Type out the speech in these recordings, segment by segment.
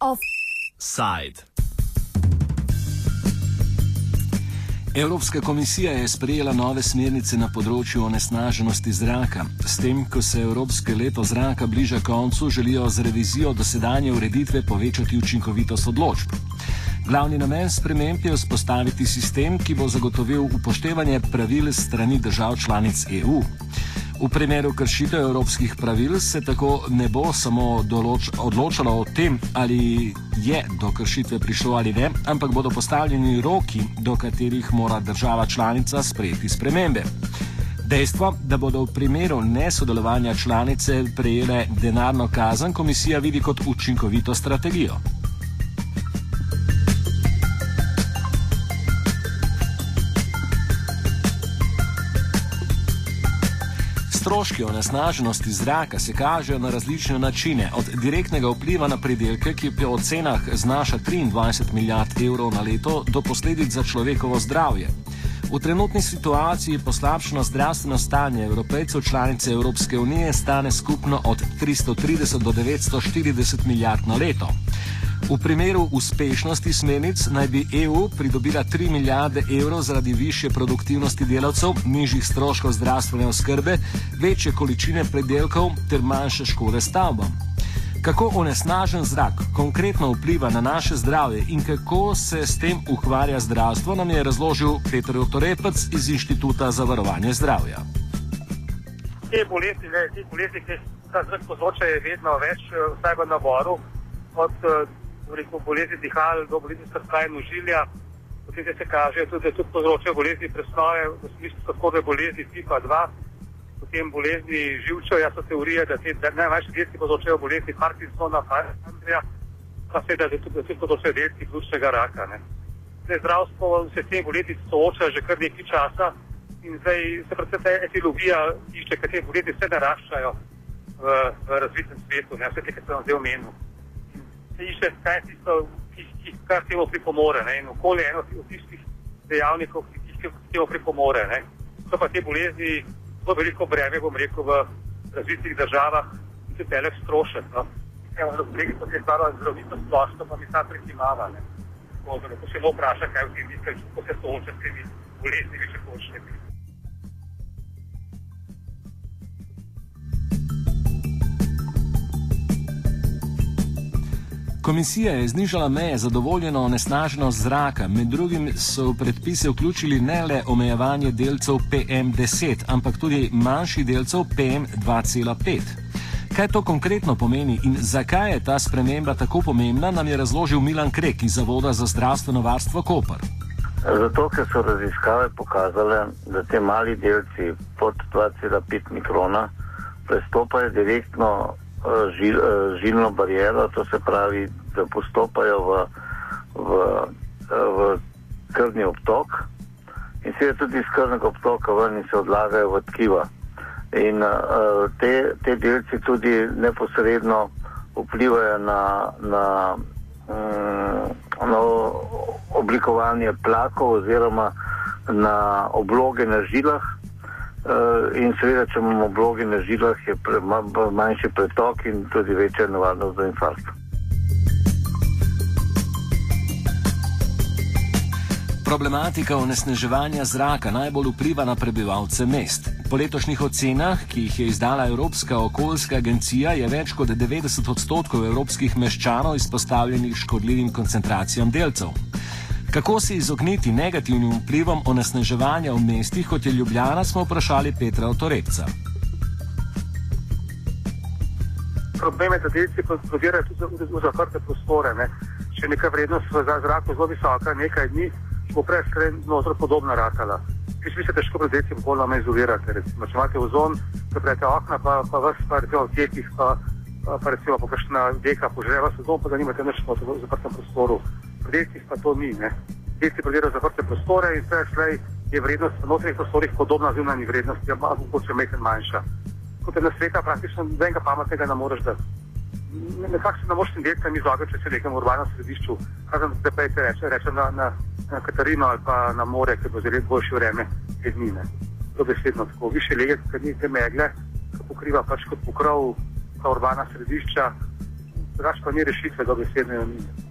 Offside. Evropska komisija je sprejela nove smernice na področju onesnaženosti zraka. S tem, ko se Evropske leto zraka bliža koncu, želijo z revizijo dosedanje ureditve povečati učinkovitost odločb. Glavni namen sprememb je vzpostaviti sistem, ki bo zagotovil upoštevanje pravil strani držav članic EU. V primeru kršitev evropskih pravil se tako ne bo samo določ, odločalo o tem, ali je do kršitve prišlo ali ne, ampak bodo postavljeni roki, do katerih mora država članica sprejeti spremembe. Dejstvo, da bodo v primeru nesodelovanja članice prejele denarno kazen, komisija vidi kot učinkovito strategijo. Stroški onesnaženosti zraka se kažejo na različne načine, od direktnega vpliva na predelke, ki po ocenah znaša 23 milijard evrov na leto, do posledic za človekovo zdravje. V trenutni situaciji poslabšano zdravstveno stanje evropejcev članice Evropske unije stane skupno od 330 do 940 milijard na leto. V primeru uspešnosti smernic naj bi EU pridobila 3 milijarde evrov zaradi više produktivnosti delavcev, nižjih stroškov zdravstvene oskrbe, večje količine predelkov ter manjše škode stavbam. Kako onesnažen zrak konkretno vpliva na naše zdravje in kako se s tem ukvarja zdravstvo, nam je razložil Petr Otorepec iz Inštituta za varovanje zdravja. Te bolezni, te bolezni ki ta zrak povzroča, je vedno več, vsaj v naboru. Od rekel, bolezni dihal, do bolezni srca in užilja. Potem se kaže tudi, da tudi povzročajo bolezni presnove, v smislu sladkorne bolezni tipa 2, potem bolezni živčev. Jaz so teorije, da te najmanjše delci povzročajo bolezni Parkinsona, Parkinsona, pa seveda, da tudi, tudi povzročajo delci pljučnega raka. Zdravstvo se s tem bolezni sooča že kar nekaj časa in zdaj se predvsem ta etiologija išče, te bolezni vse naraščajo v, v razvitem svetu, ne vse te, ki sem vam zdaj omenil išče, kaj je tisto, ki, ki, kar temu pripomore. Ne? In okolje je eno od tistih dejavnikov, ki, ki, ki temu pripomore. Ne? So pa te bolezni zelo veliko breme, bom rekel, v razvitih državah in se telek strošek. No? Da kolegi so se staro zdravito splošno, pa mi ta prekimava. Ko se bo vpraša, kaj v tem misliš, ko se sooča s temi boleznimi, če hočeš. Komisija je znižala meje za dovoljeno onesnaženost zraka. Med drugim so v predpise vključili ne le omejevanje delcev PM10, ampak tudi manjših delcev PM2,5. Kaj to konkretno pomeni in zakaj je ta sprememba tako pomembna, nam je razložil Milan Krek iz Zavoda za zdravstveno varstvo Koper. Zato, ker so raziskave pokazale, da te mali delci pod 2,5 mikrona prestopajo direktno žil, žilno barijero, to se pravi, da postopajo v, v, v krvni obtok in se tudi iz krvnega obtoka ven in se odlagajo v tkiva. In uh, te, te delci tudi neposredno vplivajo na, na, um, na oblikovanje plakov oziroma na obloge na žilah. Uh, in seveda, če imamo blogi na žilah, je pre, manjši pretok in tudi večja nevarnost za infarkt. Problematika onesnaževanja zraka najbolj vpliva na prebivalce mest. Po letošnjih ocenah, ki jih je izdala Evropska okoljska agencija, je več kot 90 odstotkov evropskih meščanov izpostavljenih škodljivim koncentracijam delcev. Kako se izogniti negativnim vplivom onesnaževanja v mestih, kot je Ljubljana, smo vprašali Petra Otorepca. Problem je, da delci prodirajo tudi v zaprte prostore. Ne. Če je neka vrednost v zraku zelo visoka, nekaj dni bo prej znotraj podobna ratala. Vi se težko pred delci popolnoma izolirate. Recimo, če imate ozon, zaprete okna, pa, pa vas pa recimo v tekih, pa, pa recimo pa kakšna deka požreva sezon, pa da nimate nič v zaprtem prostoru predelsih pa to ni. Delci prodirajo zaprte prostore in vse šlej je vrednost v notranjih prostorih podobna zunanji vrednosti, ampak mogoče mehen manjša. Kot je na sveta, praktično nobenega pametnega ne moreš dati. nekako se ne moreš delati, mi zloga, če se nekam v urbanem središču, razen da pa je reče, reče na, na, na Katarino ali pa na more, ker bo zelo boljše vreme te dni. To besedno tako. Više lege, ker ni te megle, ki pokriva pač kot pokrov ta urbana središča, drugač pa ni rešitve, da besedno ni.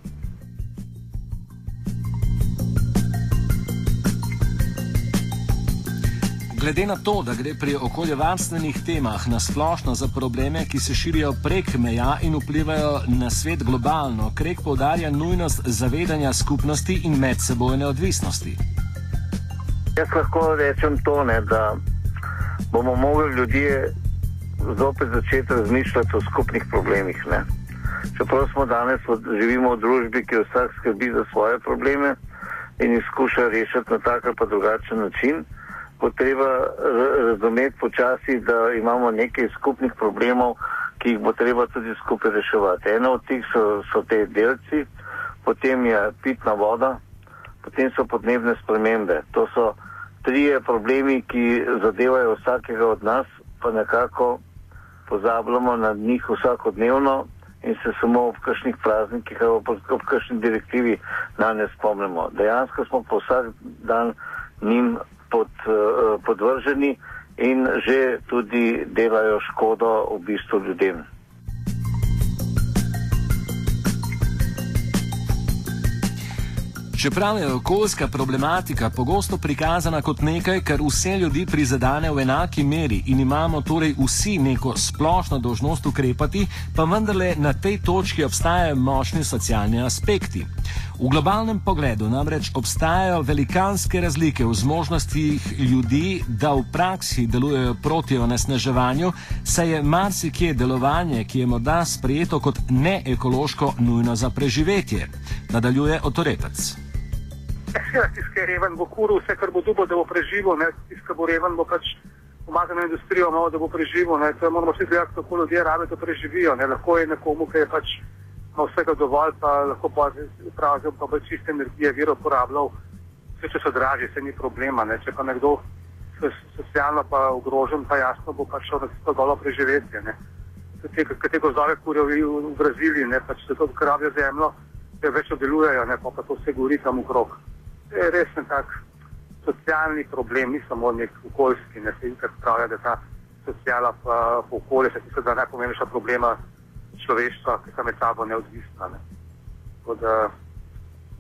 Glede na to, da gre pri okoljevarstvenih temah na splošno za probleme, ki se širijo prek meja in vplivajo na svet globalno, Krek povdarja nujnost zavedanja skupnosti in medsebojne odvisnosti. Jaz lahko rečem to, ne, da bomo mogli ljudje zopet začeti razmišljati o skupnih problemih. Ne. Čeprav smo danes živimo v družbi, ki vsak skrbi za svoje probleme in jih skuša rešiti na tak ali pa drugačen način bo treba razumeti počasi, da imamo nekaj skupnih problemov, ki jih bo treba tudi skupaj reševati. Eno od teh so, so te delci, potem je pitna voda, potem so podnebne spremembe. To so trije problemi, ki zadevajo vsakega od nas, pa nekako pozabljamo na njih vsakodnevno in se samo ob kakšnih praznikih ali ob kakšni direktivi na ne spomnimo. Dejansko smo pa vsak dan njim pod, uh, podvrženi in že tudi delajo škodo v bistvu ljudem. Čeprav je okoljska problematika pogosto prikazana kot nekaj, kar vse ljudi prizadene v enaki meri in imamo torej vsi neko splošno dožnost ukrepati, pa vendarle na tej točki obstajajo močni socialni aspekti. V globalnem pogledu namreč obstajajo velikanske razlike v zmožnostih ljudi, da v praksi delujejo proti onesnaževanju, saj je marsikje delovanje, ki je morda sprejeto kot neekološko, nujno za preživetje. Nadaljuje otoretec. Ja, tisti, ki je reven, bo kuril vse, kar bo dubo, da bo preživel, tisti, ki bo reven, bo pač na industrijo, malo, da bo preživel. Ne. To moramo vsi gledati, kako ljudje rabe to preživijo. Ne. Lahko je nekomu, ki je pač ima vsega dovolj, pa lahko upravijo pa bolj čiste energije, viro uporabljal. Vse, če so dražji, se ni problema. Ne. Če pa nekdo socialno pa ogrožen, pa jasno bo pač šel na to golo preživetje. Te, te gozdove kurijo v, v Braziliji, ne, pač se to kravijo zemljo, se več obdelujejo, ne, pa, pa to se gori tam okrog je res nekak socialni problem, ni samo nek okoljski, ne se inkrat pravi, da ta sociala pa okolje, se tisto, da najpomembnejša problema človeštva, ki sta med sabo neodvisna. Ne. Da,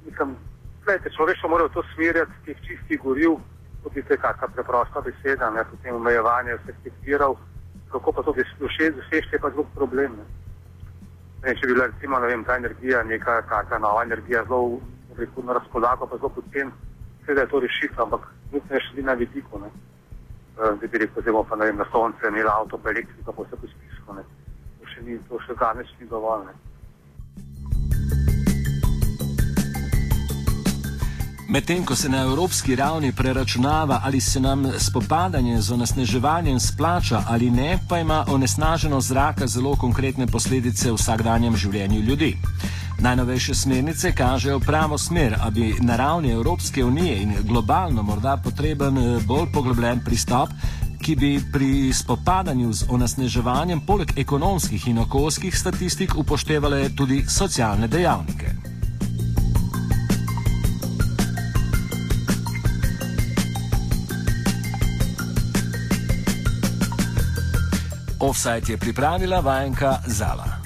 mislim, gledajte, človeštvo mora v to smerjati, teh čistih goriv, tudi te kakšna preprosta beseda, ne, potem omejevanje vseh teh virov, kako pa to dosežete, je pa drug problem. Ne. Ne, če bi bila recimo, ne vem, ta energija, neka taka nova energija, zelo na razpolago, pa zelo pocen, seveda je to rešitev, ampak je še na vidiku. Ne. Uh, bi rekel, da pa vem, na sonce, ne avto, pa elektrika, pa vse po spisku. To še, ni, to še danes ni dovolj. Ne. Medtem ko se na evropski ravni preračunava, ali se nam spopadanje z onesnaževanjem splača ali ne, pa ima onesnaženost zraka zelo konkretne posledice v vsakdanjem življenju ljudi. Najnovejše smernice kažejo pravo smer, a bi na ravni Evropske unije in globalno morda potreben eh, bolj poglobljen pristop, ki bi pri spopadanju z onesneževanjem poleg ekonomskih in okoljskih statistik upoštevale tudi socialne dejavnike. Offside je pripravila vajenka Zala.